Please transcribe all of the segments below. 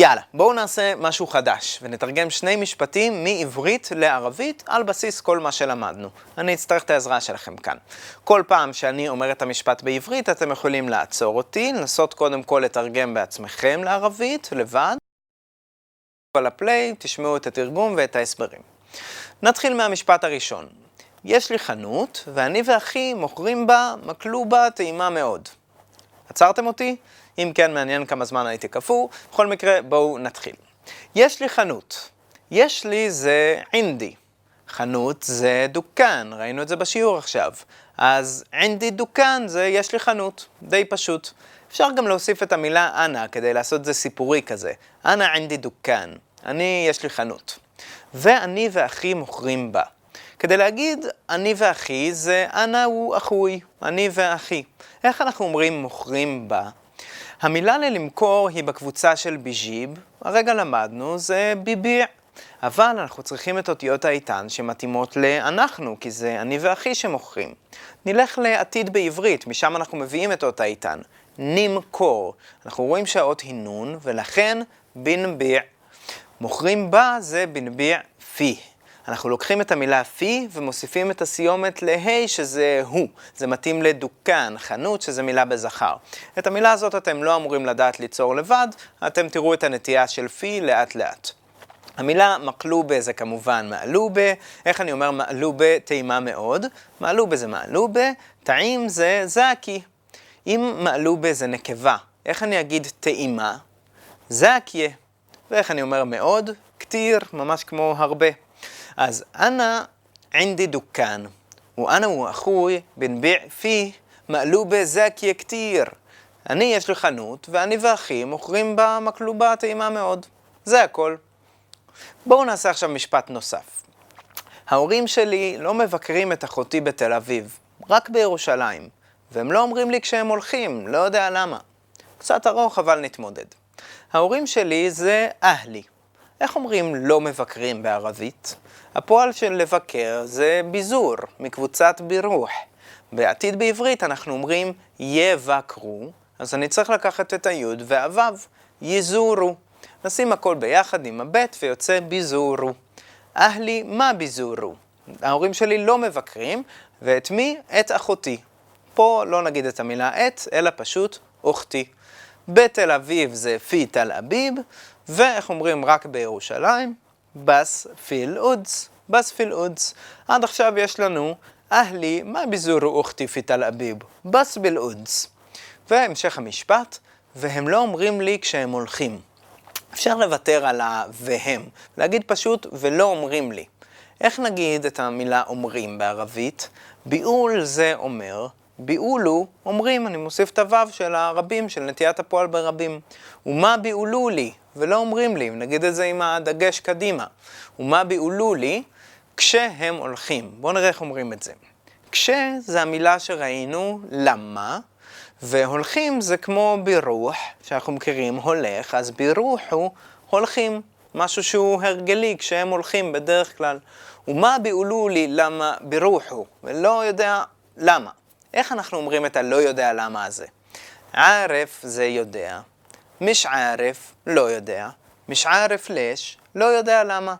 יאללה, בואו נעשה משהו חדש, ונתרגם שני משפטים מעברית לערבית על בסיס כל מה שלמדנו. אני אצטרך את העזרה שלכם כאן. כל פעם שאני אומר את המשפט בעברית, אתם יכולים לעצור אותי, לנסות קודם כל לתרגם בעצמכם לערבית, לבד. על הפליי, תשמעו את התרגום ואת ההסברים. נתחיל מהמשפט הראשון. יש לי חנות, ואני ואחי מוכרים בה מקלובה טעימה מאוד. עצרתם אותי? אם כן, מעניין כמה זמן הייתי קפוא. בכל מקרה, בואו נתחיל. יש לי חנות. יש לי זה עינדי. חנות זה דוכן, ראינו את זה בשיעור עכשיו. אז עינדי דוכן זה יש לי חנות, די פשוט. אפשר גם להוסיף את המילה אנא כדי לעשות זה סיפורי כזה. אנא עינדי דוכן, אני יש לי חנות. ואני ואחי מוכרים בה. כדי להגיד אני ואחי זה אנא הוא אחוי, אני ואחי. איך אנחנו אומרים מוכרים בה? המילה ללמכור היא בקבוצה של ביג'יב, הרגע למדנו, זה ביביע. אבל אנחנו צריכים את אותיות האיתן שמתאימות לאנחנו, כי זה אני ואחי שמוכרים. נלך לעתיד בעברית, משם אנחנו מביאים את אות האיתן. נמכור. אנחנו רואים שהאות היא נון, ולכן בנביע. מוכרים בה זה בנביע פי. אנחנו לוקחים את המילה פי ומוסיפים את הסיומת להי שזה הוא. זה מתאים לדוכן, חנות, שזה מילה בזכר. את המילה הזאת אתם לא אמורים לדעת ליצור לבד, אתם תראו את הנטייה של פי לאט לאט. המילה מקלובה זה כמובן מעלובה, איך אני אומר מעלובה טעימה מאוד? מעלובה זה מעלובה, טעים זה זקי. אם מעלובה זה נקבה, איך אני אגיד טעימה? זקיה. ואיך אני אומר מאוד? כתיר, ממש כמו הרבה. אז אנא עינדי דוכן, ואנא ואחוי בנביע פי מעלובה זקיה כתיר. אני יש לי חנות, ואני ואחי מוכרים בה מקלובה טעימה מאוד. זה הכל. בואו נעשה עכשיו משפט נוסף. ההורים שלי לא מבקרים את אחותי בתל אביב, רק בירושלים, והם לא אומרים לי כשהם הולכים, לא יודע למה. קצת ארוך, אבל נתמודד. ההורים שלי זה אהלי. איך אומרים לא מבקרים בערבית? הפועל של לבקר זה ביזור, מקבוצת בירוח. בעתיד בעברית אנחנו אומרים יבקרו, אז אני צריך לקחת את היוד והוו, יזורו. נשים הכל ביחד עם הבט ויוצא ביזורו. אהלי, מה ביזורו? ההורים שלי לא מבקרים, ואת מי? את אחותי. פה לא נגיד את המילה את, אלא פשוט אוכתי. בתל אביב זה פי תל אביב, ואיך אומרים רק בירושלים? בס פיל אודס. בס פיל אודס. עד עכשיו יש לנו אהלי, מה ביזורו אוכתי פי תל אביב? בס ביל אודס. והמשך המשפט, והם לא אומרים לי כשהם הולכים. אפשר לוותר על ה"והם", להגיד פשוט ולא אומרים לי. איך נגיד את המילה אומרים בערבית? ביעול זה אומר, ביעולו אומרים, אני מוסיף את הוו של הרבים, של נטיית הפועל ברבים. ומה ביעולו לי? ולא אומרים לי, נגיד את זה עם הדגש קדימה. ומה ביעולו לי? כשהם הולכים. בואו נראה איך אומרים את זה. כש זה המילה שראינו, למה, והולכים זה כמו בירוח, שאנחנו מכירים, הולך, אז בירוח הוא הולכים, משהו שהוא הרגלי כשהם הולכים בדרך כלל. ומה ביעולו לי למה בירוחו, ולא יודע למה. איך אנחנו אומרים את הלא יודע למה הזה? ערף זה יודע, מש ערף לא יודע, מש ערף לש לא יודע למה.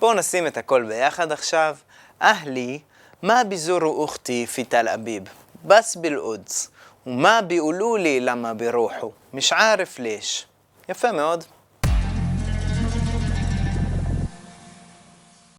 בואו נשים את הכל ביחד עכשיו. אהלי, מה ביזורו אוכתי פי תל אביב? בס בלעודס. ומה ביעולו לי למה בירוחו? מש ערף לש. יפה מאוד.